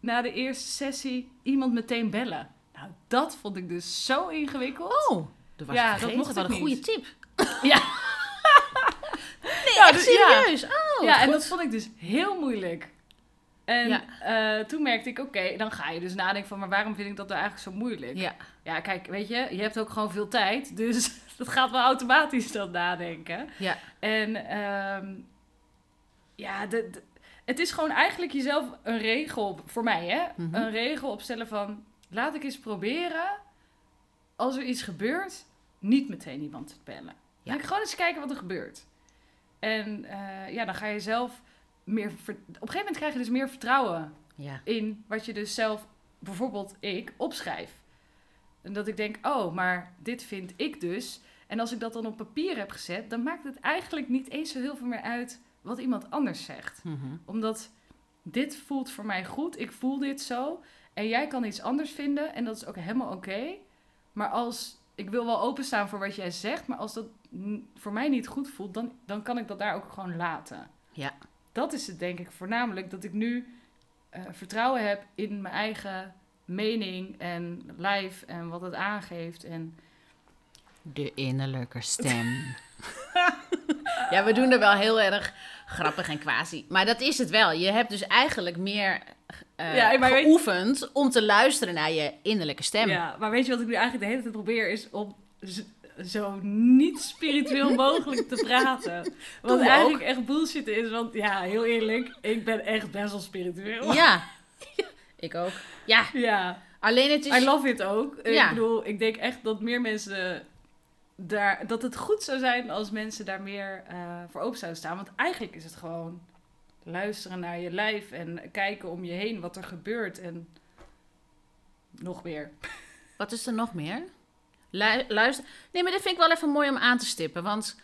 na de eerste sessie iemand meteen bellen. Nou, dat vond ik dus zo ingewikkeld. Oh, dat was Ja, ja, dat mocht ik een goede tip. Ja. Nee, Ja, echt dus- ja. serieus. Oh, ja, en dat vond ik dus heel moeilijk. En Ja. eh, toen merkte ik, oké, dan ga je dus nadenken van, maar waarom vind ik dat nou eigenlijk zo moeilijk? Ja, Ja, kijk, weet je, je hebt ook gewoon veel tijd, dus dat gaat wel automatisch dan nadenken. ja. En ehm, ja, de, de- het is gewoon eigenlijk jezelf een regel, voor mij hè, Mhm. een regel opstellen van, laat ik eens proberen, als er iets gebeurt, niet meteen iemand te bellen. Ja. Ja. Gewoon eens kijken wat er gebeurt. En eh, ja, dan ga je zelf meer, op een gegeven moment krijg je dus meer vertrouwen ja. in wat je dus zelf, bijvoorbeeld ik, opschrijf. En dat ik denk, oh, maar dit vind ik dus. En als ik dat dan op papier heb gezet, dan maakt het eigenlijk niet eens zo heel veel meer uit wat iemand anders zegt. Mhm. Omdat dit voelt voor mij goed, ik voel dit zo. En jij kan iets anders vinden en dat is ook helemaal oké. Maar als, ik wil wel openstaan voor wat jij zegt, maar als dat voor mij niet goed voelt, dan, dan kan ik dat daar ook gewoon laten. Ja. Dat is het denk ik voornamelijk, dat ik nu eh, vertrouwen heb in mijn eigen mening en lijf en wat het aangeeft. En De innerlijke stem. ja, we doen er wel heel erg grappig en quasi. Maar dat is het wel. Je hebt dus eigenlijk meer eh, Ja, maar weet- geoefend om te luisteren naar je innerlijke stem. Ja, maar weet je wat ik nu eigenlijk de hele tijd probeer is om zo niet spiritueel mogelijk te praten. Wat eigenlijk echt bullshit is, want ja, heel eerlijk, ik ben echt best wel spiritueel. Ja. Ik ook. Ja, Ja, alleen het is... I love it ook. Ja. Ik bedoel, ik denk echt dat meer mensen daar, dat het goed zou zijn als mensen daar meer eh, voor open zouden staan. Want eigenlijk is het gewoon luisteren naar je lijf en kijken om je heen wat er gebeurt en nog meer. Wat is er nog meer? Lu- luister. Nee, maar dit vind ik wel even mooi om aan te stippen. Want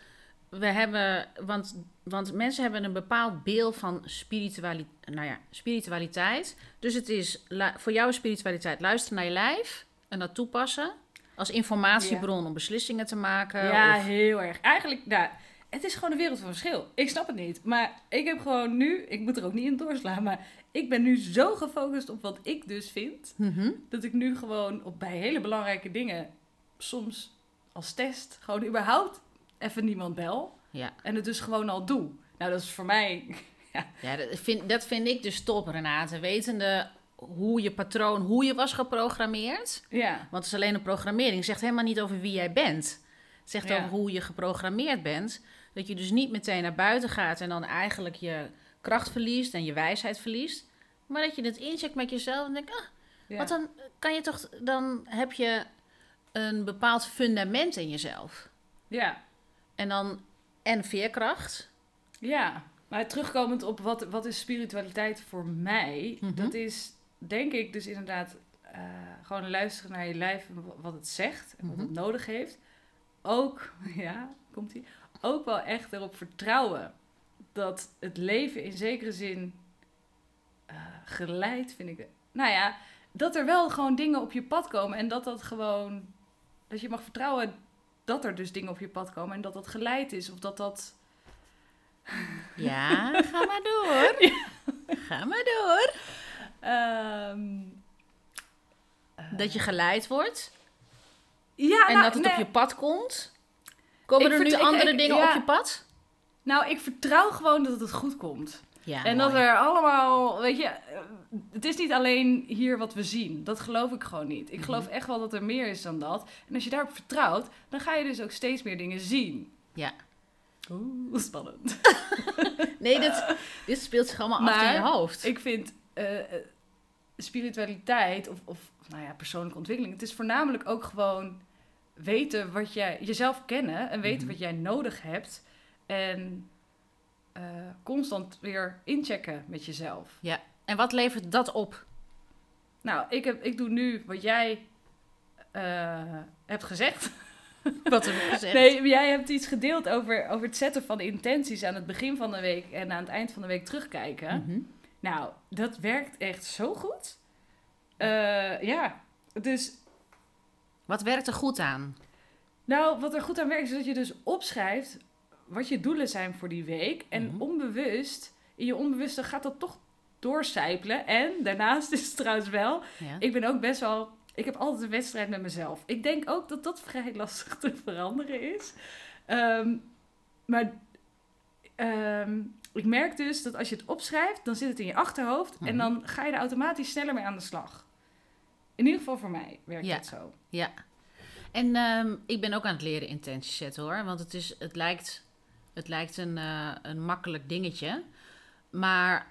we hebben. Want, want mensen hebben een bepaald beeld van spirituali nou ja, spiritualiteit. Dus het is voor jou is spiritualiteit luisteren naar je lijf en dat toepassen. Als informatiebron om beslissingen te maken. Ja, of- heel erg. Eigenlijk, nou, het is gewoon een wereld van verschil. Ik snap het niet. Maar ik heb gewoon nu, ik moet er ook niet in doorslaan, maar ik ben nu zo gefocust op wat ik dus vind, Mhm. dat ik nu gewoon op, bij hele belangrijke dingen, soms als test, gewoon überhaupt even niemand bel. ja. En het dus gewoon al doe. Nou, dat is voor mij, Ja, dat vind, dat vind ik dus top, Renate. Wetende hoe je patroon, hoe je was geprogrammeerd. ja. Want het is alleen een programmering. Het zegt helemaal niet over wie jij bent. Het zegt Ja. over hoe je geprogrammeerd bent. Dat je dus niet meteen naar buiten gaat en dan eigenlijk je kracht verliest en je wijsheid verliest. Maar dat je het incheckt met jezelf en denkt, ah, ja. want dan kan je toch, dan heb je een bepaald fundament in jezelf. ja. En dan, en veerkracht. Ja, maar terugkomend op wat, wat is spiritualiteit voor mij, Mhm. dat is denk ik dus inderdaad eh, gewoon luisteren naar je lijf en wa- wat het zegt en wat Mhm. het nodig heeft. Ook, ja, komt ie, ook wel echt erop vertrouwen dat het leven in zekere zin eh, geleid, vind ik. Nou ja, dat er wel gewoon dingen op je pad komen en dat dat gewoon, dat je mag vertrouwen dat er dus dingen op je pad komen en dat dat geleid is of dat dat Ja, ga maar door. Ga maar door. Ehm, Dat je geleid wordt ja, en nou, dat het nee, op je pad komt. Komen Ik er nu andere ik- dingen ja. op je pad? Nou, ik vertrouw gewoon dat het goed komt. Ja, en mooi. dat er allemaal, weet je, het is niet alleen hier wat we zien. Dat geloof ik gewoon niet. Ik Mhm. geloof echt wel dat er meer is dan dat. En als je daarop vertrouwt, dan ga je dus ook steeds meer dingen zien. Ja. Oeh, spannend. Nee, dit, dit speelt zich allemaal af in Maar je hoofd. Ik vind eh, eh, spiritualiteit of, of nou ja, persoonlijke ontwikkeling, het is voornamelijk ook gewoon weten wat jij, jezelf kennen en weten Mhm. wat jij nodig hebt. En eh, constant weer inchecken met jezelf. En wat levert dat op? Nou, ik, heb, ik doe nu wat jij eh, hebt gezegd. Wat heb ik gezegd? Nee, jij hebt iets gedeeld over, over het zetten van intenties aan het begin van de week en aan het eind van de week terugkijken. Mhm. Nou, dat werkt echt zo goed. Eh, ja, dus Wat werkt er goed aan? nou, wat er goed aan werkt is dat je dus opschrijft wat je doelen zijn voor die week. En Mhm. onbewust, in je onbewuste gaat dat toch doorcijpelen. En daarnaast is het trouwens wel, Ja. ik ben ook best wel, ik heb altijd een wedstrijd met mezelf. Ik denk ook dat dat vrij lastig te veranderen is. Ehm, maar ehm, ik merk dus dat als je het opschrijft, dan zit het in je achterhoofd. En Mhm. dan ga je er automatisch sneller mee aan de slag. In ieder geval voor mij werkt Ja. dat zo. Ja. En ehm, ik ben ook aan het leren intenties zetten hoor. Want het, is, het lijkt, het lijkt een, eh, een makkelijk dingetje. Maar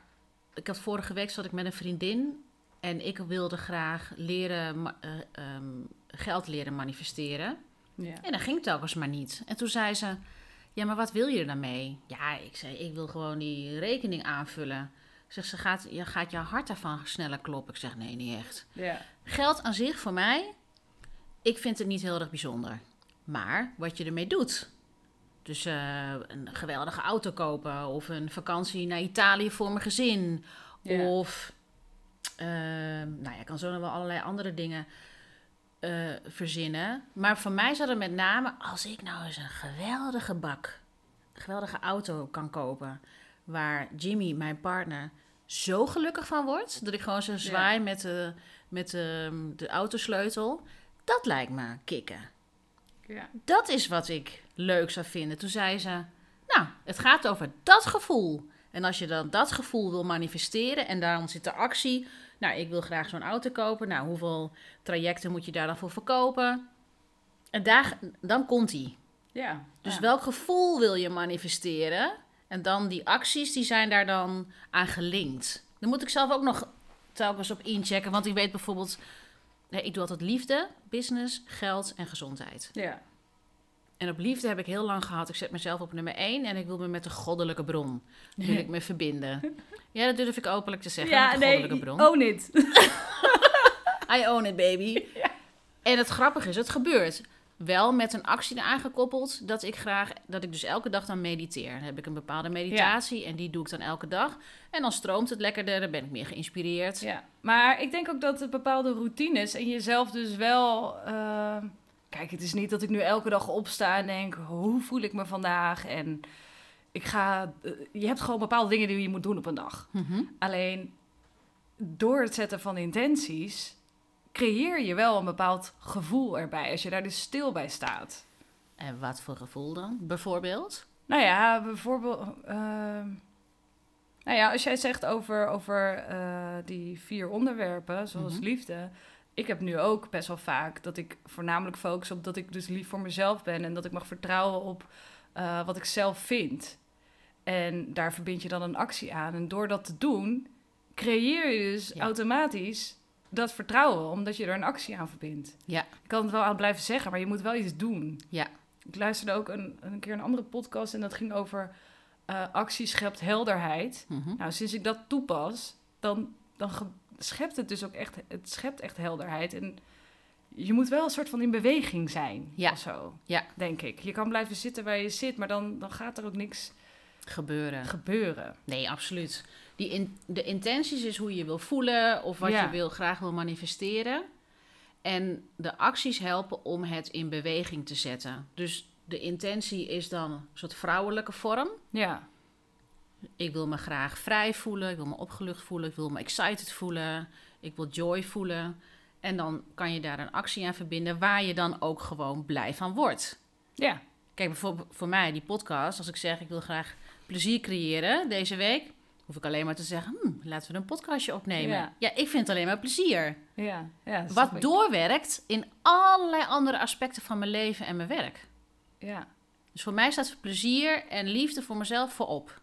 ik had vorige week zat ik met een vriendin. En ik wilde graag leren, eh, ehm, geld leren manifesteren. Ja. En dat ging telkens maar niet. En toen zei ze: Ja, maar wat wil je er dan mee? Ja, ik zei: Ik wil gewoon die rekening aanvullen. Ik zeg: ze gaat, je gaat je hart daarvan sneller kloppen. Ik zeg: Nee, niet echt. Ja. Geld aan zich voor mij, ik vind het niet heel erg bijzonder. Maar wat je ermee doet. Dus eh, een geweldige auto kopen of een vakantie naar Italië voor mijn gezin. Ja. Of, eh, nou ja, ik kan zo nog wel allerlei andere dingen eh, verzinnen. Maar voor mij zat het met name, als ik nou eens een geweldige bak, een geweldige auto kan kopen. Waar Jimmy, mijn partner, zo gelukkig van wordt. Dat ik gewoon zo zwaai met, de, met de, de autosleutel. Dat lijkt me kicken. Ja. Dat is wat ik leuk zou vinden. Toen zei ze, nou, het gaat over dat gevoel. En als je dan dat gevoel wil manifesteren en daarom zit de actie. Nou, ik wil graag zo'n auto kopen. Nou, hoeveel trajecten moet je daar dan voor verkopen? En daar, dan komt die. Ja. Dus ja. welk gevoel wil je manifesteren? En dan die acties, die zijn daar dan aan gelinkt. Dan moet ik zelf ook nog telkens op inchecken. Want ik weet bijvoorbeeld, nee, ik doe altijd liefde, business, geld en gezondheid. Ja. En op liefde heb ik heel lang gehad. Ik zet mezelf op nummer één en ik wil me met de goddelijke bron. Wil ik me verbinden. Ja, dat durf ik openlijk te zeggen. met de goddelijke bron. own it. I own it, baby. En het grappige is, het gebeurt. Wel met een actie eraan gekoppeld dat ik graag, dat ik dus elke dag dan mediteer. Dan heb ik een bepaalde meditatie en die doe ik dan elke dag. En dan stroomt het lekkerder, dan ben ik meer geïnspireerd. Ja, maar ik denk ook dat bepaalde routines en jezelf dus wel. eh, kijk, het is niet dat ik nu elke dag opsta en denk: hoe voel ik me vandaag? En ik ga. eh, je hebt gewoon bepaalde dingen die je moet doen op een dag. Mhm. Alleen door het zetten van intenties creëer je wel een bepaald gevoel erbij als je daar dus stil bij staat. En wat voor gevoel dan, bijvoorbeeld? Nou ja, bijvoorbeeld. ehm, nou ja, als jij zegt over, over eh, die vier onderwerpen, zoals Mhm. liefde. Ik heb nu ook best wel vaak dat ik voornamelijk focus op dat ik dus lief voor mezelf ben en dat ik mag vertrouwen op eh, wat ik zelf vind. En daar verbind je dan een actie aan. En door dat te doen, creëer je dus Ja. automatisch dat vertrouwen, omdat je er een actie aan verbindt. Ja. Ik kan het wel aan blijven zeggen, maar je moet wel iets doen. Ja. Ik luisterde ook een, een keer een andere podcast en dat ging over eh actie schept helderheid. Mhm. Nou, sinds ik dat toepas, dan, dan schept het dus ook echt, het schept echt helderheid. En je moet wel een soort van in beweging zijn Ja. of zo, Ja. denk ik. Je kan blijven zitten waar je zit, maar dan, dan gaat er ook niks Gebeuren. gebeuren. Nee, absoluut. Die in, de intenties is hoe je wil voelen of wat Ja. je wil, graag wil manifesteren. En de acties helpen om het in beweging te zetten. Dus de intentie is dan een soort vrouwelijke vorm. Ja, Ik wil me graag vrij voelen, ik wil me opgelucht voelen, ik wil me excited voelen, ik wil joy voelen. En dan kan je daar een actie aan verbinden waar je dan ook gewoon blij van wordt. ja, Kijk, bijvoorbeeld voor mij, die podcast, als ik zeg ik wil graag plezier creëren deze week, hoef ik alleen maar te zeggen, hm, laten we een podcastje opnemen. Ja. Ja, ik vind het alleen maar plezier. Ja, ja Wat doorwerkt in allerlei andere aspecten van mijn leven en mijn werk. Ja. Dus voor mij staat plezier en liefde voor mezelf voorop.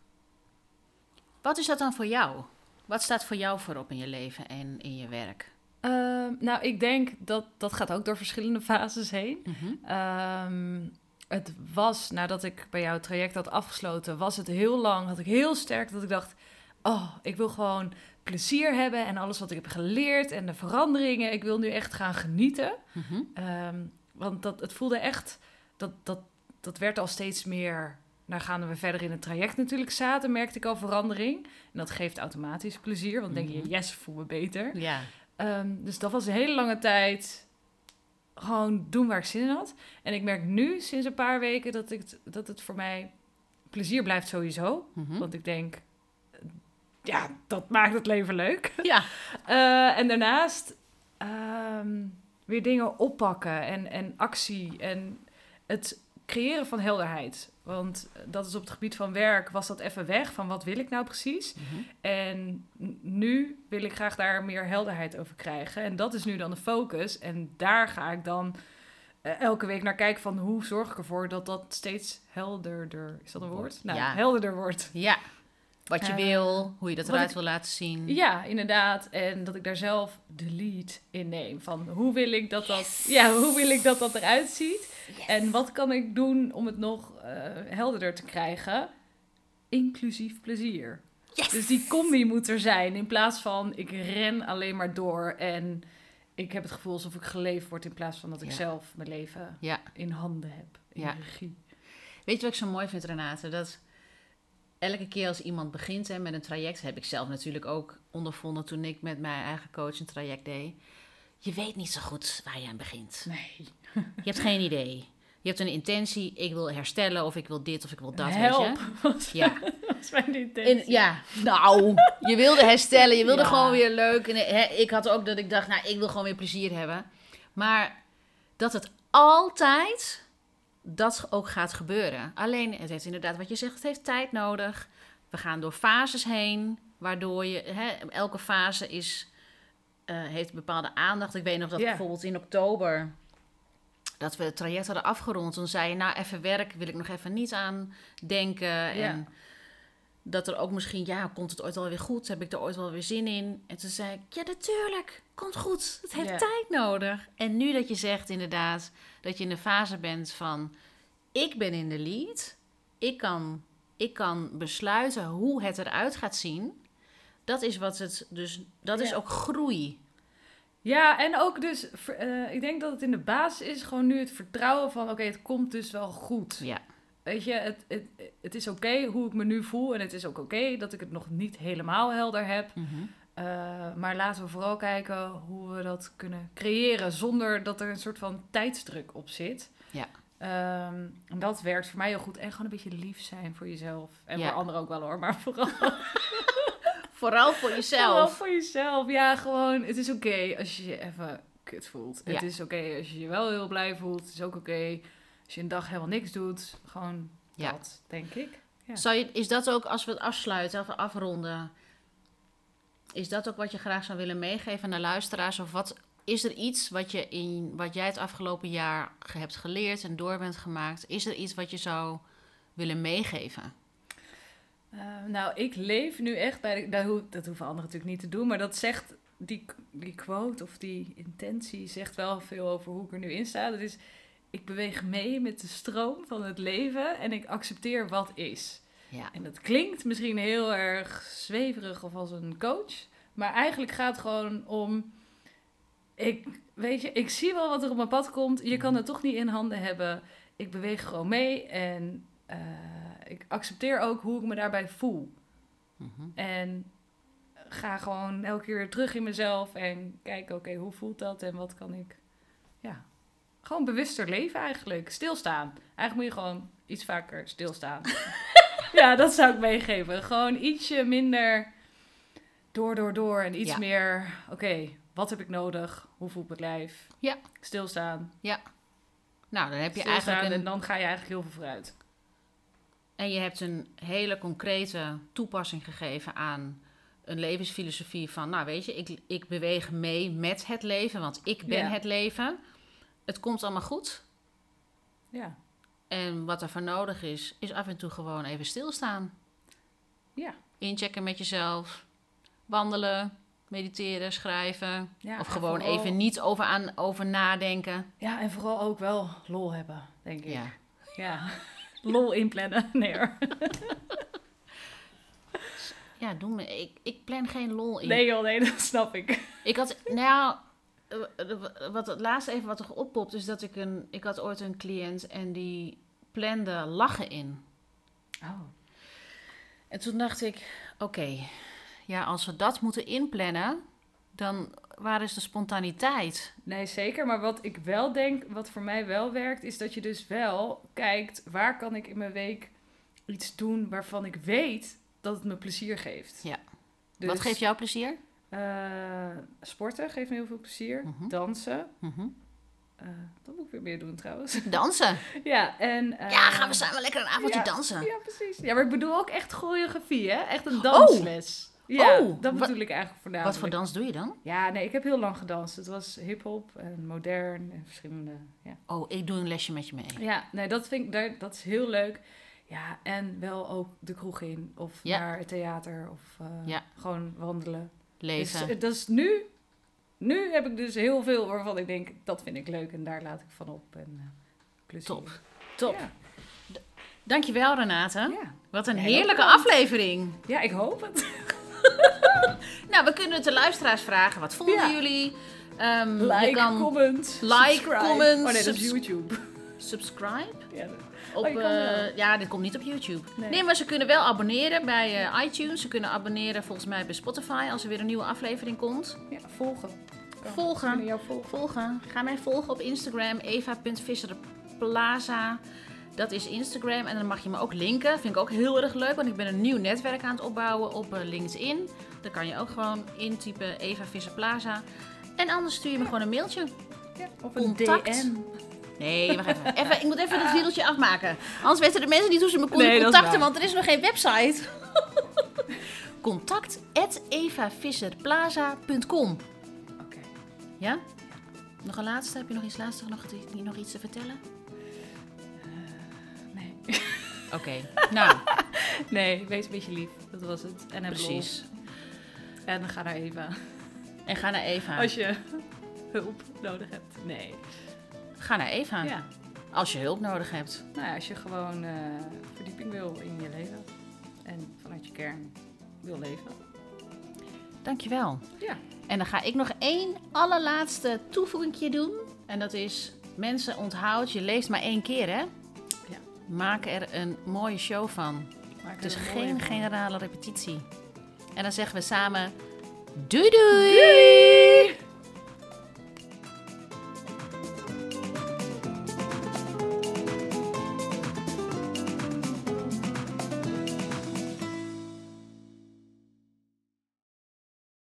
Wat is dat dan voor jou? Wat staat voor jou voorop in je leven en in je werk? Ehm, nou, ik denk dat dat gaat ook door verschillende fases heen. Mhm. Ehm, het was, nadat ik bij jou het traject had afgesloten, was het heel lang, had ik heel sterk dat ik dacht, oh, ik wil gewoon plezier hebben en alles wat ik heb geleerd en de veranderingen, ik wil nu echt gaan genieten. Mhm. Ehm, want dat, het voelde echt, dat, dat, dat werd al steeds meer, gaan we verder in het traject natuurlijk zaten, merkte ik al verandering. En dat geeft automatisch plezier, want dan denk je, Mhm. yes, voel me beter. Ja. Ehm, dus dat was een hele lange tijd gewoon doen waar ik zin in had. En ik merk nu, sinds een paar weken, dat, ik, dat het voor mij plezier blijft sowieso. Mhm. Want ik denk, ja, dat maakt het leven leuk. Ja. Eh, en daarnaast ehm, weer dingen oppakken en, en actie en het creëren van helderheid. Want dat is op het gebied van werk, was dat even weg van wat wil ik nou precies. Mhm. En nu wil ik graag daar meer helderheid over krijgen. En dat is nu dan de focus. En daar ga ik dan eh, elke week naar kijken van hoe zorg ik ervoor dat dat steeds helderder, is dat een woord? Nou, Ja. helderder wordt. Ja. Wat je Eh, wil, hoe je dat eruit ik- wil laten zien. Ja, inderdaad. En dat ik daar zelf de lead in neem. Van hoe wil ik dat dat, ja, hoe wil ik dat, dat eruit ziet? En wat kan ik doen om het nog eh, helderder te krijgen? Inclusief plezier. Yes! Dus die combi moet er zijn. In plaats van ik ren alleen maar door en ik heb het gevoel alsof ik geleefd word. In plaats van dat ik Ja. zelf mijn leven Ja. in handen heb. In Ja. regie. Weet je wat ik zo mooi vind, Renate? Dat elke keer als iemand begint hè, met een traject, heb ik zelf natuurlijk ook ondervonden toen ik met mijn eigen coach een traject deed. Je weet niet zo goed waar je aan begint. Nee. Je hebt geen idee. Je hebt een intentie, ik wil herstellen of ik wil dit of ik wil dat. Help. Weet je? Was, Ja. was mijn intentie. En, ja, nou, je wilde herstellen, je wilde Ja. gewoon weer leuk. En, hè, ik had ook dat ik dacht, nou, ik wil gewoon weer plezier hebben. Maar dat het altijd dat ook gaat gebeuren. Alleen, het heeft inderdaad, wat je zegt, het heeft tijd nodig. We gaan door fases heen, waardoor je, hè, elke fase is, eh, heeft bepaalde aandacht. Ik weet nog dat bijvoorbeeld in oktober, dat we het traject hadden afgerond. Toen zei je, nou, even werk wil ik nog even niet aan denken. En dat er ook misschien, ja, komt het ooit wel weer goed? Heb ik er ooit wel weer zin in? En toen zei ik, ja, natuurlijk, komt goed. Het heeft tijd nodig. En nu dat je zegt inderdaad dat je in de fase bent van, ik ben in de lead. Ik kan, ik kan besluiten hoe het eruit gaat zien. Dat is wat het, dus dat is ook groei. Ja, en ook dus, eh, ik denk dat het in de basis is gewoon nu het vertrouwen van, oké, het komt dus wel goed. Ja, Weet je, het, het, het is oké hoe ik me nu voel en het is ook oké dat ik het nog niet helemaal helder heb. Mhm. Uh, maar laten we vooral kijken hoe we dat kunnen creëren zonder dat er een soort van tijdsdruk op zit. Ja. Ehm, en dat werkt voor mij heel goed. En gewoon een beetje lief zijn voor jezelf. En Ja. voor anderen ook wel hoor, maar vooral, Vooral voor vooral jezelf. voor jezelf. Ja, gewoon, het is oké als je je even kut voelt. Ja. Het is oké als je je wel heel blij voelt. Het is ook oké je een dag helemaal niks doet. Gewoon Ja. dat, denk ik. Ja. Zou je, is dat ook, als we het afsluiten of afronden, is dat ook wat je graag zou willen meegeven aan de luisteraars? Of wat is er iets wat, je in, wat jij het afgelopen jaar hebt geleerd en door bent gemaakt? Is er iets wat je zou willen meegeven? Eh, nou, ik leef nu echt bij de, dat, ho- dat hoeven anderen natuurlijk niet te doen, maar dat zegt die, die quote of die intentie zegt wel veel over hoe ik er nu in sta. Dat is, ik beweeg mee met de stroom van het leven en ik accepteer wat is. Ja. En dat klinkt misschien heel erg zweverig of als een coach, maar eigenlijk gaat het gewoon om, ik, weet je, ik zie wel wat er op mijn pad komt, je kan het toch niet in handen hebben. Ik beweeg gewoon mee en eh, ik accepteer ook hoe ik me daarbij voel. Mhm. En ga gewoon elke keer terug in mezelf en kijken, oké, hoe voelt dat en wat kan ik... Ja, gewoon bewuster leven eigenlijk. Stilstaan. Eigenlijk moet je gewoon iets vaker stilstaan. ja, dat zou ik meegeven. Gewoon ietsje minder door, door, door en iets Ja. meer, oké, wat heb ik nodig? Hoe voelt mijn lijf? Ja. Stilstaan. Nou, dan heb je Stilstaan eigenlijk en dan ga je eigenlijk heel veel vooruit. En je hebt een hele concrete toepassing gegeven aan een levensfilosofie van, nou weet je, ik, ik beweeg mee met het leven, want ik ben Ja. het leven. Het komt allemaal goed. Ja. En wat er voor nodig is, is af en toe gewoon even stilstaan. Ja. Inchecken met jezelf, wandelen, mediteren, schrijven. ja of gewoon vooral- even niet over, aan, over nadenken. Ja, en vooral ook wel lol hebben, denk ik. Ja. Ja. Lol inplannen. Nee hoor. Ja, doe me. Ik, ik plan geen lol in. Nee joh, nee, dat snap ik. Ik had, nou, wat het laatste even wat er oppopt, is dat ik een, ik had ooit een cliënt en die plande lachen in. Oh. En toen dacht ik, oké, ja, als we dat moeten inplannen, dan waar is de spontaniteit? Nee, zeker. Maar wat ik wel denk, wat voor mij wel werkt, is dat je dus wel kijkt, waar kan ik in mijn week iets doen waarvan ik weet dat het me plezier geeft. Ja. Dus, Wat geeft jou plezier? Eh, sporten geeft me heel veel plezier. Mhm. Dansen. Mhm. eh, dat moet ik weer meer doen trouwens. Dansen. ja, en... ja, gaan we samen lekker een avondje ja, dansen. Ja, precies. Ja, maar ik bedoel ook echt choreografie, hè? Echt een dansles. Ja, Oh, dat wat- bedoel ik eigenlijk voornamelijk. Wat voor dans doe je dan? Ja, nee, ik heb heel lang gedanst. Het was hip-hop en modern en verschillende. Ja, Oh, ik doe een lesje met je mee. ja nee, dat vind ik dat is heel leuk. Ja, en wel ook de kroeg in of Ja. naar het theater of eh, Ja. gewoon wandelen. Leven. Dus, dat is nu, nu heb ik dus heel veel waarvan ik denk, dat vind ik leuk en daar laat ik van op. En, plezier. Top. Top. Ja. Dankjewel Renate. Ja. Wat een heerlijke aflevering. ja, ik hoop het. Nou, we kunnen het de luisteraars vragen. Wat vonden Ja. jullie? Je Like, kan comment, like, subscribe. comment, Oh nee, dat is subs- YouTube. subscribe. Ja, Op, Oh, kan eh, ja, dit komt niet op YouTube. Nee. Nee. maar ze kunnen wel abonneren bij eh, iTunes. Ze kunnen abonneren volgens mij bij Spotify als er weer een nieuwe aflevering komt. ja, volgen. Kan- Volgen. jou volgen. Volgen. Ga mij volgen op Instagram. Eva.visserplaza. Dat is Instagram. En dan mag je me ook linken. Vind ik ook heel erg leuk. Want ik ben een nieuw netwerk aan het opbouwen op eh, LinkedIn. Dan kan je ook gewoon intypen Eva Visser Plaza. En anders stuur je me gewoon een mailtje. Ja, of een Contact. DM. Nee, wacht even. even. Ik moet even het riedeltje afmaken. Anders weten de mensen niet hoe ze me konden Nee, contacten, want er is nog geen website. Contact evavisserplaza.com Oké. Ja? Nog een laatste? Heb je nog iets laatste? Nog, nog iets te vertellen? Nee. Oké, nou, nee, wees een beetje lief. Dat was het. En precies. lol. En ga naar Eva. En ga naar Eva. Als je hulp nodig hebt. Nee. Ga naar Eva. Ja. Als je hulp nodig hebt. Nou ja, als je gewoon eh, verdieping wil in je leven. En vanuit je kern wil leven. Dankjewel. Ja. En dan ga ik nog één allerlaatste toevoeging doen. En dat is, mensen onthoud, je leeft maar één keer hè? Ja. Maak er een mooie show van. Maak Dus geen generale repetitie. En dan zeggen we samen, doei doei!